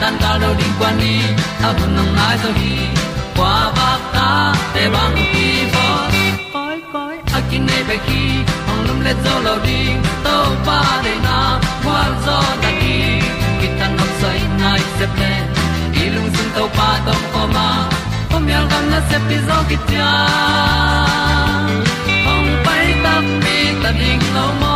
tan cao do đi qua đi, ta bu nang mai zo khi qua ba ta te bang ki bo koi koi a kin nei be ki ong lum le zo lo di to pa de na kwa zo ta ki ki tan nok sai nai se ple i lung sun to pa tom ko ma. Pom yal gam na se pi zo ki tia ong pai ta mi ta ding lo mo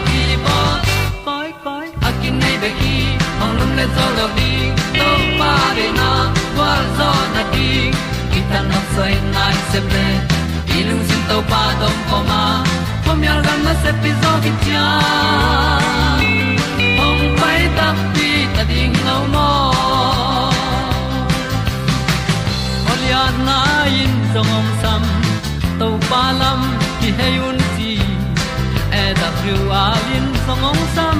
kin nei be ki ong lum le zo lo di to pa de na kwa zo na ki ta na sai nai se ple i lung sin to pa dom ko ma. Pom yal gam na se pi zo ki tia ong pai ta pi ta ding lo mo Olia na in song om sam to pa lam ki hay un ti e da thru a lin song om sam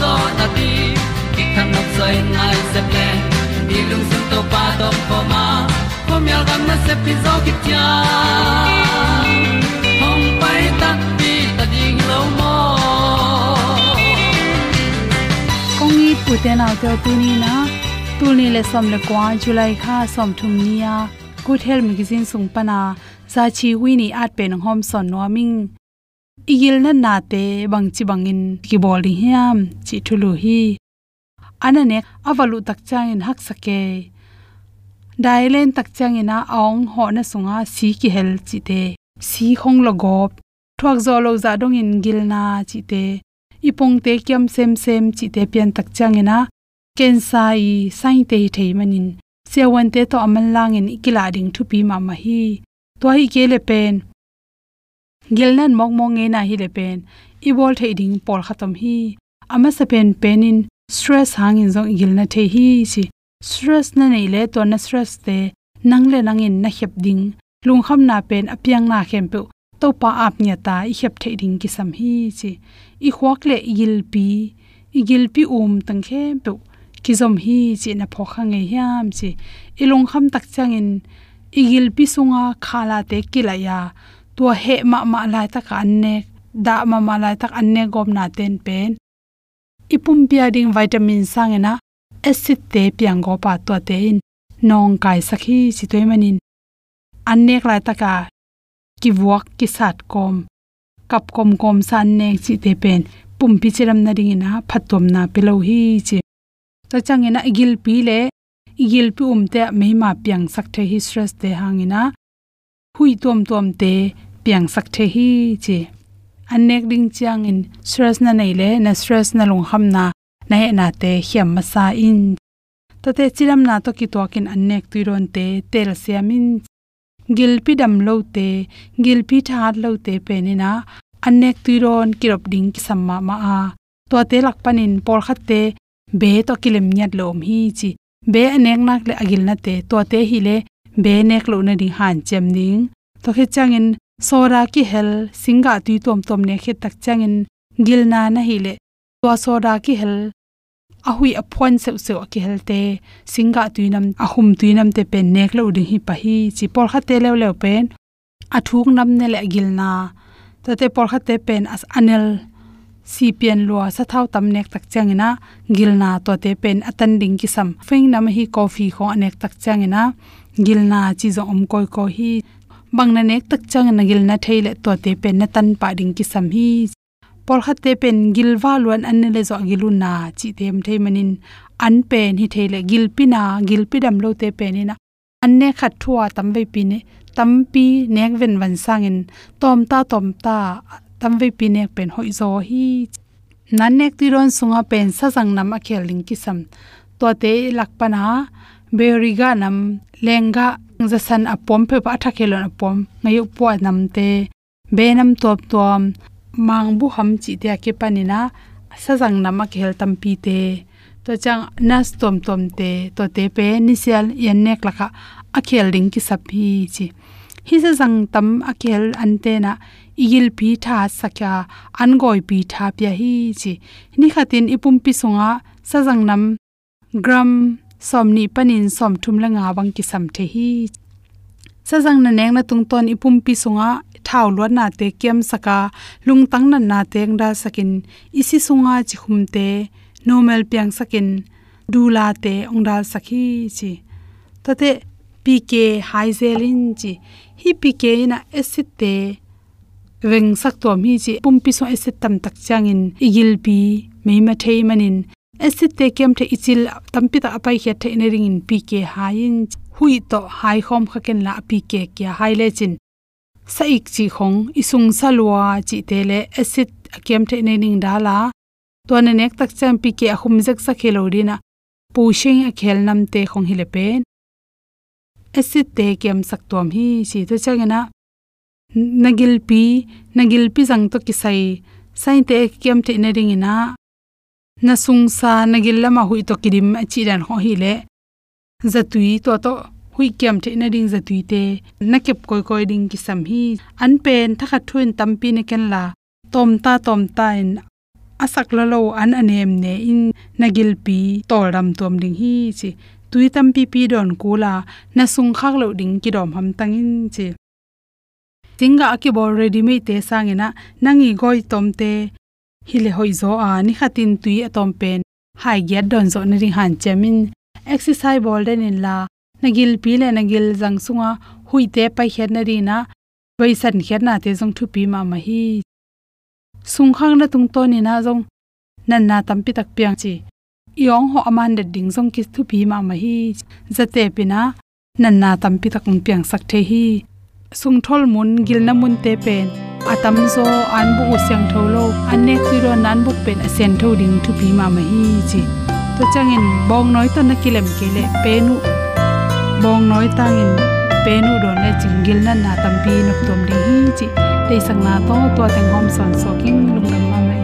zo na ti ki kan nok sai nai se ple ni lung sun to pa to pa ma. Ko mi al gam na se pi zo ki tia hom pai ta ti ta ding lo mo kong ni pu te na te tu ni na tu ni le som le kwa july kha som thum nia good health magazine sung pana za chi wi ni at pen hom son no ming igil na na te bang chi bangin ki bol hi hiam chi thulu hi. Anane avalu tak chang in hak sake. Dailen tak chang ina ong ho na sunga si ki hel chi te. Si khong lo gop, thuak zo lo za dong in gil na chi te. Ipong te kyam sem sem chi te pian tak chang ina ken sai sai te thei manin sewan te to amal lang in ikila ding thu pi ma ma hi. To hi ke le pen gilnan mok mong nge na hi le pen i bol the ding por khatam hi. Ama sa pen penin stress hang in zong gilna the hi si. Stress na nei le to na stress te. Nang le nang in na hep ding. Lung kham na pen apyang na khem pe. To pa ap nya ta i hep the ding ki sam hi chi i khwak le gil pi. Igil pi um tang khem pe. Ki zom hi chi na pho kha nge hiam chi lung kham tak changin igil pi sunga khala te kilaya to he ma ma lai ta ka ne, da mama lai tak anne gom na ten pen. Ipum pia ding vitamin sangena acid te piang go pa to te in, nong kai sakhi chi toy manin annek lai taka ki vuak, ki sat kom. Kap kom kom san nek chi te pen. Pum pi chiram na ding na phatom na pelo hi chi. Ta changena igil pi le, igil pi um te me ma piang sak the hi stress te hangina hui tom tom te piang sak the hi chi anek ding chiang in stress na nei le, na stress na lung ham na na he na te hiam ma sa in. To te chiram na to ki to kin anek tuiron te, tel siamin gilpi dam lo te gilpi thar lo te pe ni na, anek tuiron kirop ding ki samma ma a. To te lak panin por khat te, be to kilem nyat lom hi chi. Be anek nak le agil na te to te hi le, be nek lo na ding han chem ding. To khe changin sora ki hel singa tu tom tom ne khe tak changin gilna na hi le. To sora ki hel ahui aphon se se ki helte singa tuinam ahum tuinam te pen nek lo ding hi pa hi chi por kha te le le pen, athuk nam ne le gilna tate por kha te pen as anel si pian lua sa thau tam nek tak changina gilna to te pen atan ding ki sam. Feng nam hi coffee kho anek tak changina gilna chi zo om koi ko hi bangna nek tak changina gilna theile to te pen na tan pa ding ki sam hi. Por kha te pen gilwa luan an le zo giluna chi tem thei manin. An pen hi theile gilpina gilpidam lo te penina anne khat thua tambe pine tampi nek ven wan sangin tom ta tom ta tamve pi nek pen hoi zo hi. Nan nek ti ron sunga pen sa sang nam a khel ling ki sam. To te lakpana beriga nam, lenga za san apom pe pa tha khelon apom. Ngayu po nam te, be nam top tom mang bu ham chi te ke panina sa jang nam hel tam pi te. To chang, nas tom tom te, to te pe, ni nisial yen nek la kha a khel ding ki sap hi chi. Hi sa jang tam a khel an te na, igil pi tha sakya an goi pi tha pya hi chi. Ni khatin ipum pi sunga sa jang nam gram somni panin som thum la nga bang ki sam the hi sa jang na neng na tung ton ipum pi sunga thau lo na te kem saka lung tang na na teng da sakin. Isi sunga chi khum te, normal piang sakin du la te ongdal sakhi chi. Tate pk haizelin chi. Hi pk na acid te veng sak to mi chi. Pumpi so acid tam tak changin. Igil pi meima thei manin acid te kem the ichil tampi ta apai he the ne ring in pk hain hui to hai khom kha ken la pk kya hai le chin. Sa ik chi khong, isung salwa chi te le acid kem the ne ning dala to ne nek tak cham pk khum jak sa khelo dina pu shing a khel nam te khong hi le pen acid te kem sak tom hi si to changena nagil pi nagil pi jang to kisai sai. Te kem te na ring ina na sung sa nagil lama hui to kirim chi ran ho hi le. Zatui to to hui kem te na ring zatui te. Na kep koi koi ding ki sam hi. An pen thakha thuin tampi ne ken la. Tom ta tom ta in asak la lo an anem ne in nagil pi tol ram tom ding hi chi. Tui tam pi pi don kula na sung khak lo ding ki dom ham tangin chi. Tinga aki bor ready me te sangena nangi goi tomte hile hoi zo a ni khatin tui atom pen. Hai gyat don zo ni han chemin. Exercise bol den in la. Nagil pi le nagil jang sunga. Hui te pai khet na ri na. Bai san khet na te jong thu pi ma ma hi. Sung khang na tung to ni na jong nan na tam pi tak piang chi. Yong ho aman de ding jong ki thu pi ma ma hi. Zate pina nan na tam pi tak piang sak the hi sung thol mun gil na mun te pen. Atam zo an bu usyang tholo anek ti ro nan bu pen asen tho ding thu pi ma ma hi chi. To changin bong noi to na kilem kele penu bong noi tangin penu don le chingil na na tam pi nok tom ding hi chi. Te sang na to to teng hom son so king lung nam ma mai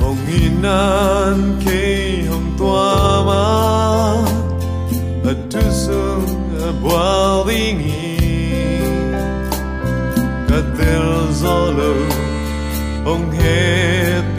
hong inan ke hong tua ma atu so boilingi katel zolo hong happy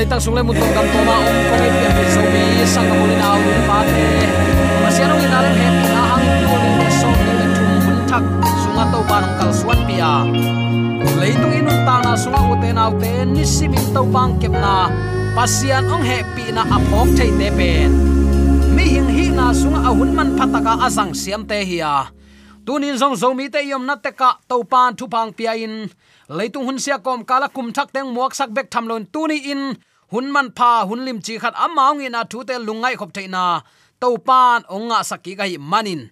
yan na tak sung le mun tong kam to ma om ko ngai pian so mi sang kam ni na lu pa te pasiano ni na le he na ang ko ni le so ni le thum bun thak sunga to pa kal suan pia leitung inun ta na sunga u te na u te ni simin to bang kep na pasian ong he pi na aphok thei te pen mi hing hi na sunga ahun man phataka asang siam te hiya tunin zong zomi te yom na te ka to pan thu pang pia in. Leitung hun sia kom kala kum thak teng muak sak bek tham lon tuni in hun man pa hun lim chi khat trái na thu te lungai khop theina to pan onga saki ga hi manin.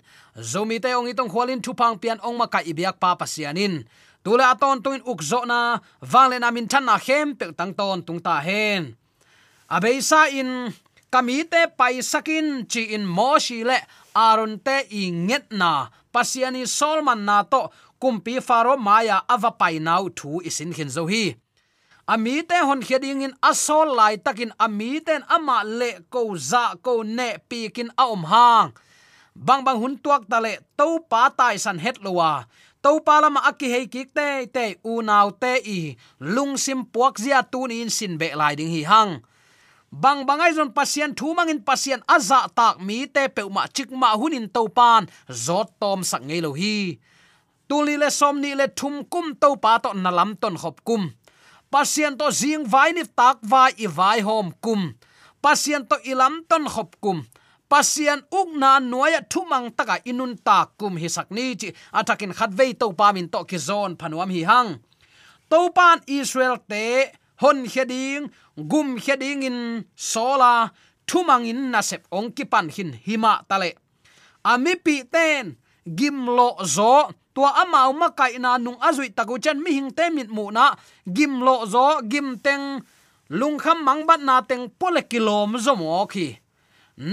Zomi te ong itong khwalin thu pang pian ong ma ka ibyak pa pasianin tule aton tuin ukzo na wangle na min than na hem pe tang ton tung ta hen. Abeisa in kamite pai sakin chi in moshi le aron te i nget na. Pasiani solman na to kumpi faro maya ava pai nau thu isin khin zo hi ami te hon khading in asol lai takin ami ten ama le ko za ko ne pi kin a om hang. Bang bang hun tuak ta le to pa tai san het lowa. To pa lama aki hei kik te te u nau te i. Lung sim puak zia tun in sin be lai ding hi hang. Bang bangai zon pasien, thu mangin pasien aza tak mi te pe ma chik ma hunin to pan. Zot tom sak ngei lo hi. Tuli le som ni le thum kum to pa to na lam ton khop kum pasien to zing vai ni tak vai i vai hom kum. Pasien to ilam ton khop kum. Pasien uk na noya thumang taka inun ta kum hi sakni chi. Atakin khatvei to pa min to ki zon phanuam hi hang. To pan israel te, hon heding gum heding in sola thumang in nasep ong ki pan hin hima tale ami pi ten gimlo zo tua amau ma kai na nung azui taku chen mi hing te mit mu na. Gim lo zo, gim teng lung kham mang bat na teng pole kilom zo mo khi.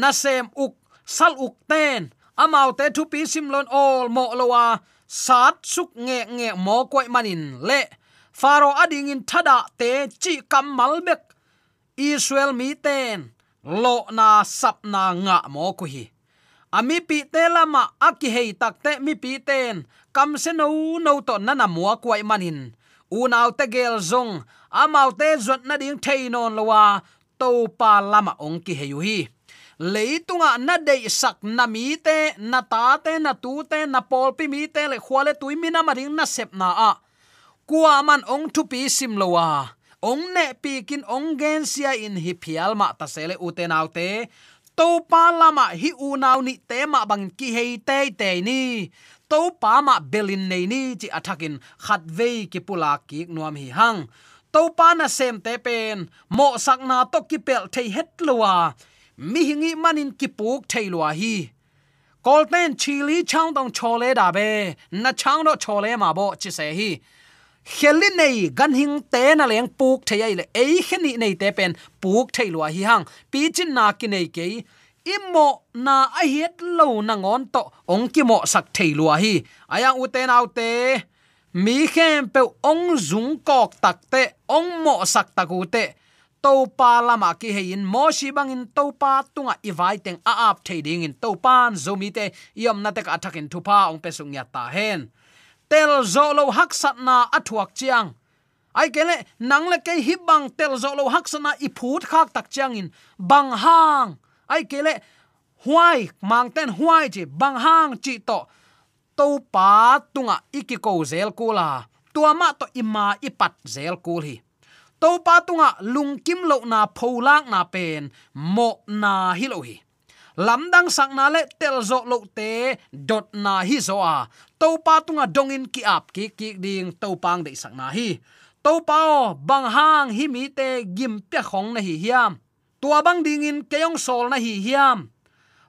Na sem uk, sal uk ten. Amau te thu pi sim lon all mo lowa sat suk nge nge mo koi manin le. Faro ading in thada te chi kam malbek israel mi ten. Lo na sap na nga mo ko hi ami pi te lama aki hei takte mi pi ten kam se no no to na na mua kwai manin. Unaw te gel zong. Amau te zot na ding thei non lowa. To pa lama ong ki heyu hi leitunga na dei sak na mi te, na ta te, na tu te, na pol pi mi te, le khwale tui mi na maring na sep na a. Kwa man ong thu pi sim lowa. Ong ne pi kin ong gen sia in hi phial ma ta sele u te nau te to pa lama hi u nau ni te ma bang ki hei te te ni. To pa ma belin nei ni chi athakin khat ve ki pula ki nuam hi hang. To pa na sem te pen mo sak na to ki pel thei het luwa mi hingi manin ki puk thei luwa hi. Golden chili chang dong chole da be na chang do chole ma bo chi se hi kheli nei gan hing te na leng puk thei ai le ei kheni nei te pen puk thei lua hi hang. Pi chin na ki nei ke imo na a hiet lo na ngon to ong ki mo sak thei lua hi. Aya u te nau te. Mi khem pe ong zung kok tak te, ong mo sak taku te. To pa lama ki hein mo shi bang in to pa tunga i vai teng a ap thei ding in to pan zomi te. Yom na te ka thakin thu pa ong pe sung ya ta hen tel zo lo hak sat na athuak chiang. Ai kele nang le ke hi bang tel zo lo hak sana i phut khak tak chiang in. Bang hang. Ai kele huai, mang ten huai chi, bang hang chi to. To pa tunga iki ko zel kula tua ma to ima ipat zel kul hi. To pa tunga lung kim lo na pholak na pen, mo na hi lo hi lamdang sakna le telzo lo te, dot na hi zo a. To pa tunga dongin ki ap ki ki ding to pang de sakna hi. To pa bang hang hi mi te gim pe khong na hi hiam. Tua bang ding in keyong sol na hi hiam.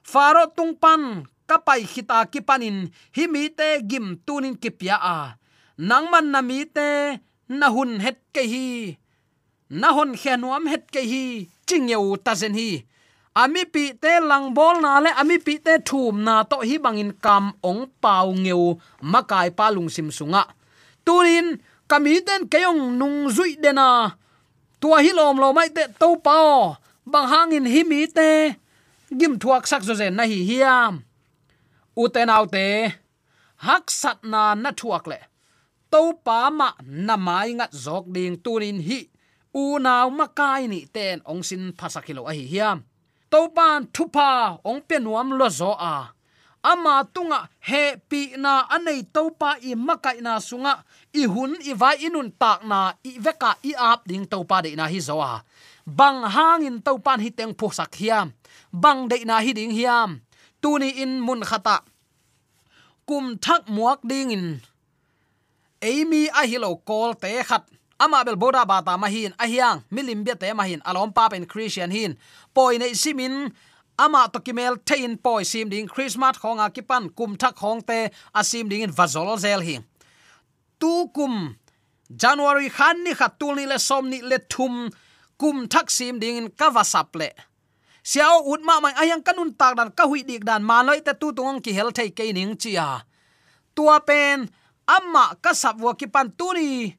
Faro tung pan kapai khita ki panin hi mi te gim tunin ki pia a. Nangman na mi te, na hun het ke hi. Na hon khenuam het ke hi chingeu ta zen hi ami pi te lang bol na le, ami pi te thum na to hi bangin kam ong pau ngeu makai pa lung sim sunga. Turin kami ten keong nung zui dena tua hi lom lo mai te to pao. Bang hangin hi mi te. Gim thuak sak zo zen na hi hiam. U te nau te, hak sat na na thuak le. To pa ma na mai ngat zok ding tunin hi. U naw makai ni ten ong sin phasakilo a hi hiam to pan thupa ong pe nuam lo zo a. Ama tunga he pi na anei to pa i makai na sunga, i hun i vai inun tak na i veka i ap ding to pa de na hi zo a. Bang hang in to pan hi teng phu sak hiam. Bang de na hi ding hiam. Tu ni in mun khata. Kum thak muak ding in. Amy a hilo kol te khat ama bel boda bata mahin ahyang milim be te mahin alom pa pen christian hin. Poi nei simin ama to kimel tein poi sim ding christmas khonga kipan, kum thak khong te asim ding in vazol zel hi. Tu kum, january khan ni khatul ni le som ni le thum, kum thak sim ding in kavasap le. Siao ut ma mai ayang kanun tak dan ka hui dik dan ma loi te tu tung ki hel thei ke ning chia tua pen amma ka sap wo ki pan tu ni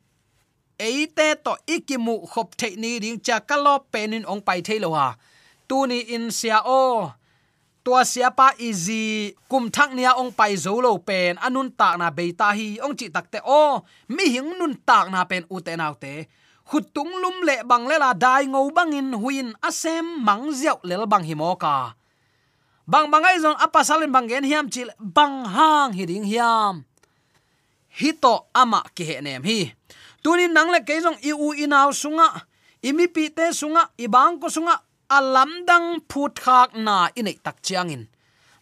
eite to ikimu khop the ni ding cha kalo penin ong pai the lo ha tu ni in sia o. Tua sia pa izi kum thak nia ong pai zo lo pen. Anun tak na beita hi ong chi takte o. Mi hing nun tak na pen u te nau te. Khutung lum le bang le la dai ngo bangin huin asem mang ziau lel bang hi mo ka. Bang bangai zong apa salen bang gen hiam chil bang hang hi ding hiam. Hito ama ki he nem hi tuni nang le keizong i u inaw sunga imi pi te sunga, i bang ko sunga alam dang phut khak na inei tak chiangin.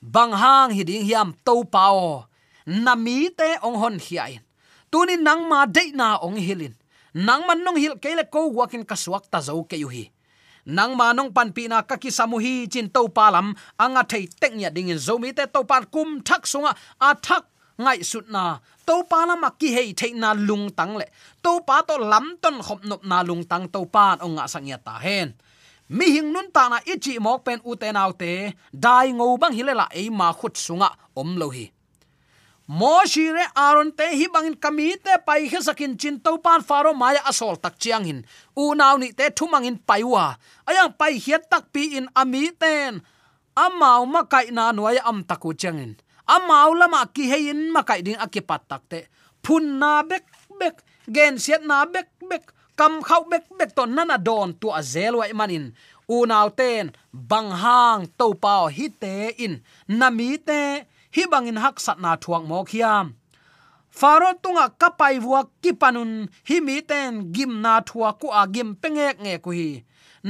Bang hang hi ding hiam to pao, na mi te ong hon hiain. Tuni nang ma de na ong hilin. Nang man nong hil kele ko wakin kaswak ta zo ke yu hi nang manong pan kaki samuhi chin to palam, anga thei tek nya ding in zomi te to pan kum thak sunga, a thak ngai sut na to pa la ma ki hei thei na lung tang le to pa to lam ton khop nop na lung tang to pan onga sangya ta hen mi hing nun ta na ichi mok pen u te nau te dai ngo bang hilela e ma khut sunga om lo hi mo shire aron te hi bangin kami te pai khe sakin chin to pan faro maya asol tak chiang hin. U nau ni te thumangin paiwa ayang pai hiat tak pi in ami ten amau ma kai na nuaya am taku changin amau lama ki hein ma kai ding akipat takte phun na bek bek, gen siat na bek bek, kam khau bek bek to nana don tu azel wa manin u ten, bang hang to pao hi te in. Nami te, hi bangin hak sat na thuak mo khiam faro tunga kapai wa kipanun hi mi ten gim na thua ku a gim pengek nge ku hi.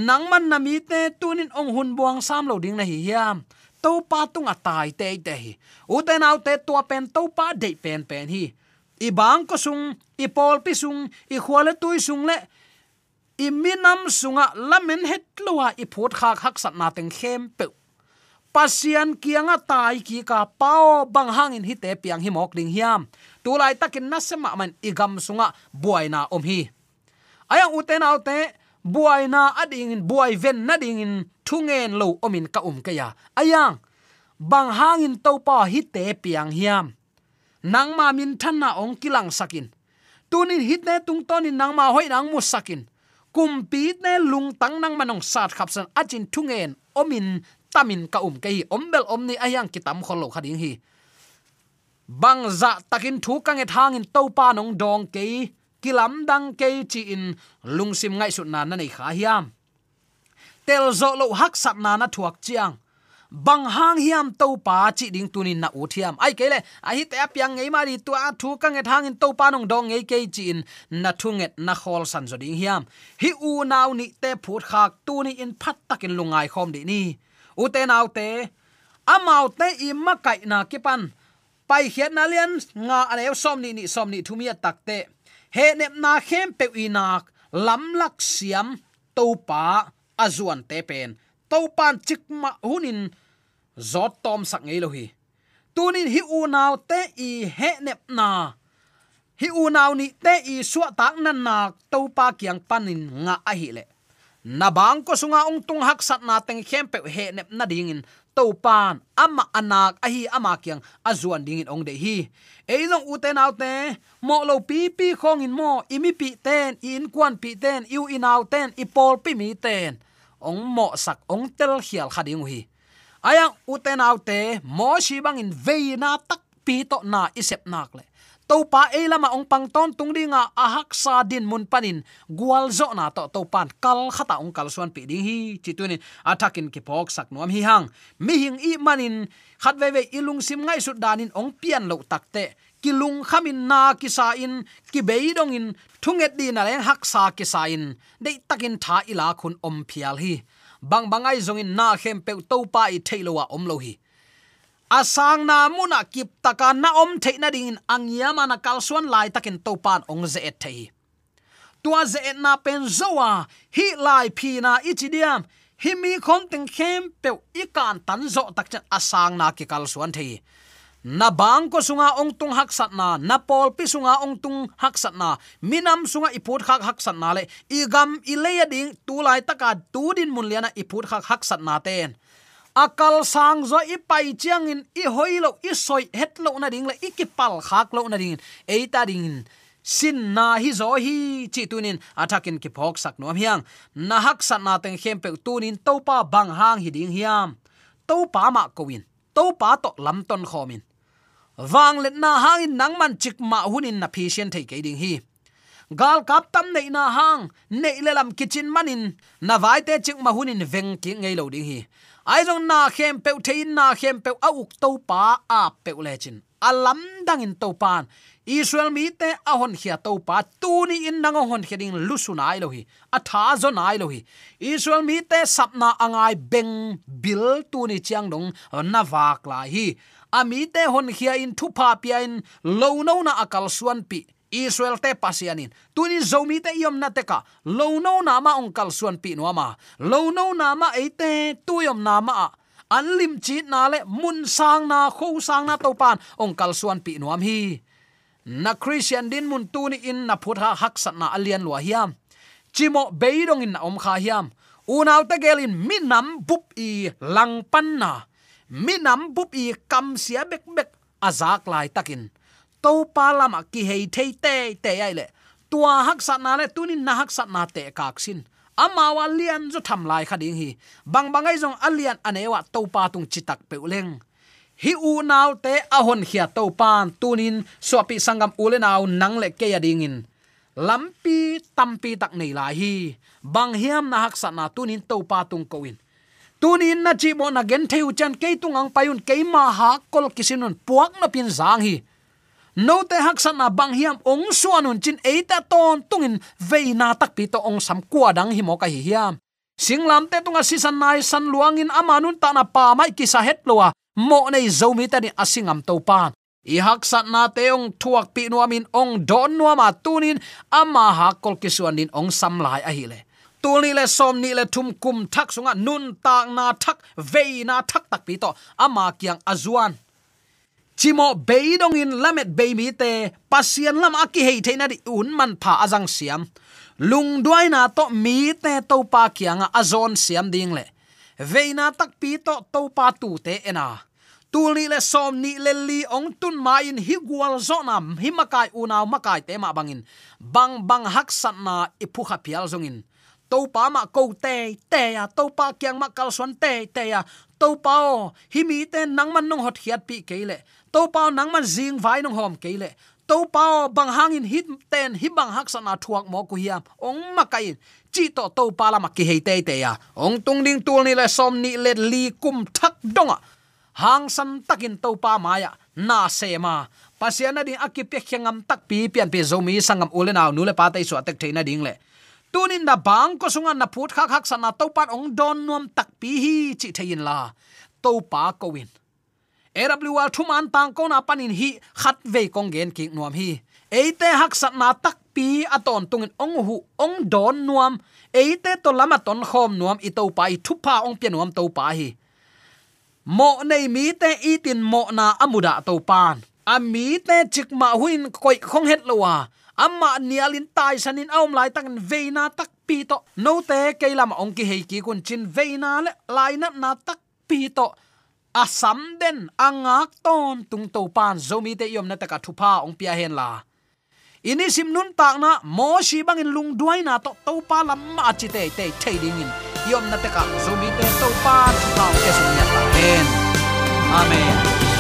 Nangman na mi te, tunin ong hun buang sam lo ding na hi hiam to pa tung atai te te hi u te nau te to pen to pa de pen pen hi. I bang ko sung, i pol pi sung, i khwale tui sung le, i minam sunga lamen het lua i phut khak hak sat na teng khem pe pasian kianga tai ki ka pao bang hangin hi te piang hi mok ding hiam. Tu lai takin na sema man igam sunga buaina om hi. Ayang uten autte buaina ading in, buai ven na ding in, thungen lo omin ka um kaya ayang, bang hangin to pa hi te piang hiam. Nang ma min than na ong kilang sakin. Tunin hit ne tung tonin nang ma hoi nang mu sakin. Kumpi ne lung tang nang manong sat khapsan achin thungen omin tamin ka um kai ombel omni ayang kitam kholo khading hi. Bang za takin thu kang et hangin to pa nong dong ke kilam dang ke chi in lungsim ngai su na na nei kha hiam. Tel zo lo hak sat na na thuak chiang. Bang hang hiam to pa chi ding tunin na u thiam ai kele a hi te apyang ngei mari tu a thu kang thang in to pa nong dong ngei ke chi in na thunget na khol san zo ding hiam. Hi u nau ni te phut khak tu ni in phat takin lungai khom di ni. Ute nau te amau te i ma kai na kipan pai khiat na lian, nga anew som ni ni som ni thumia takte he nep na khem pe wi lam lak siam to pa azuan te pen. To pan chik ma hunin, zot tom sak ngei lo hi. Tunin hi u naw te i he nep na. Hi u naw ni te i suwa tak nan nak to pa kyang panin nga a hi le. Na bang ko sunga ong tung hak sat na teng khem pe he nep na ding in to pan ama anak, ahi ama kyang azuan ding in ong de hi. E long u te te mo lo pi pi khong in mo, imi pi ten, in kwan pi ten yu in out ten ipol pi mi ten. Ong mo sak ong tel khial khading hi ayang u out te mo shi bang in ve na tak pi to na isep nak le to pa elama ong pang ton tung dinga ahak sa din mun panin. Gwal zo na to to pan kal khata ong kal suan pi ding hi. Chitunin, atakin ki pok sak nuam hi hang. Mi hing i manin, khat ve ve ilung sim ngai su danin ong pian lo takte kilung khamin na ki sa in, ki beidong in, thunget di na len hak sa ki sa in. De takin tha ila khun om phial hi. Bang bangai zongin na khem pe to pa i thailowa om lo hi asang na muna kip taka na om the na ding angyama na kalsuan lai takin topan ong ze et thei tua ze et na pen zowa, hi lai phi na ichidiam hi mi khom teng khem pe ikan tan zo tak chan asang na ki kalsuan thei na bang ko sunga ong tung hak sat na na pol pi sunga ong tung hak sat na minam sunga iput khak hak sat na le igam ileya ding tu lai taka tu din mun liana iput khak hak sat na ten akal sang zo i pai chiang in, i hoilo i soi het lo na ding la i ki pal khak lo na ding e ta ding sin na hi zo hi chi tunin athakin ki phok sak nom hiang. Na hak sat na teng khem pe tunin to pa bang hang hi ding hiam. To pa ma ko win. To pa to lam ton khomin wang let na hang in nang man chik ma hunin na phisian thei ke ding hi. Gal kap tam nei na hang, nei le lam kitchen manin na vai te chik ma hunin veng ki ngei lo ding hi ai jong na khem pe thein na khem pe au to pa a pe le chin alam dang in to pan. Israel mi te a hon khia to pa. Tu ni in nang hon kheding lusuna ai lo hi. A tha zo nai lo hi. Israel mi te sapna angai beng bil tu ni chiang dong na wak la hi. Ami te hon khia in thu pa pia in lo no na akal suan pi israel te pasianin. Tunin zomi te yom na teka, lo no na ma ong kal suan pi no ma. Lo no na ma e te tu yom na ma. An lim chi na le mun sang na kho sang na to pan. Ong kal suan pi no hi. Na christian din mun tu ni in na phut ha hak sat na alian lo hiam. Chimo beidong in na om kha hiam. Unaw te gelin minam bup i lang pan na. Minam bup i kam sia bek bek azak lai takin to pa lama ki hei thei te te ai le. Tua hak sat na le, tunin na hak sat na te kak sin amawa lian zo tham lai kha ding hi. Bang bangai jong alian anewa to pa tung chitak pe uleng hi u nau te ahon khia to pan tunin sopi sangam ule nau nang le ke ya ding in. Lampi tampi tak nei lai hi. Bang hiam na hak sat na tunin to pa tung ko in. Tunin na chi bo na gen theu chan ke tung ang payun ke ma ha kol kisinun puak na pin zang hi no te hak san na bang hiam ong suanun chin eita ton tungin veina tak pi to ong sam kwa dang hi mo ka hi hiam singlam te tunga si san nai san luangin amanun ta na pa mai ki sa het lowa mo nei zomi ta ni asingam to pan i hak san na te ong thuak pi nuamin ong don nuama tunin ama ha kol ki suanin ong sam lai a hi le tuli le som ni le thum kum thak sunga nun tak na thak ve na thak tak pi to ama kyang azuan chimo beidong in, lamet baby te, pasien lam aki hei theina di un man pha azang siam. Lung duai na to mi te to pa kyanga azon siam ding le. Veina tak pi to to pa tu te ena tuli le som ni le li ong tun ma in hi gwal zo nam hi makai unaw makai te ma bangin bang bang hak san na e ipu kha pial zongin to pa ma ko te te ya. To pa kyang ma kal son te te ya. To pa o, hi mi te nang man nong hot hiat pi ke le to pa nang man jing vai nong hom ke to pa bang hangin hit ten hi bang hak sana thuak mo ku hiam. Ong ma kai chi to to pa la ma ki hei te te ya ong tung ding tul ni le som ni le li kum thak donga hang san takin to pa maya na se ma. Pasiana ding akipek khengam tak pi pian pe zomi sangam ulenaw nule pa tai so atek theina ding le. Tunin da bang ko sunga na phut khak khak sana to pan ong don nuam tak pi hi chi thein la. To pa ko win. AWR thuman tang ko na panin hi khat ve kong gen ki nuam hi. Eite hak sat na tak pi aton tungin ong hu ong don nuam. Eite to lama ton khom nuam i to pai thu pa ong pian nuam to pa hi. Mo nei mi te itin mo na amuda to pan. A mi te chik ma huin koi khong het lowa amma nialin tai sanin aum lai tak veina tak pi to. No te keilam ong ki hei ki kun chin veina le lai na na tak pi to asam den angak ton tung to pan zomi te yom na taka thupa ong pia hen la. Ini sim nun tak na mo shi bang in lung duai na to to pa lam ma chi te te thei ding in. Yom na taka zomi te to pa thupa ke sum ya ta hen. Amen.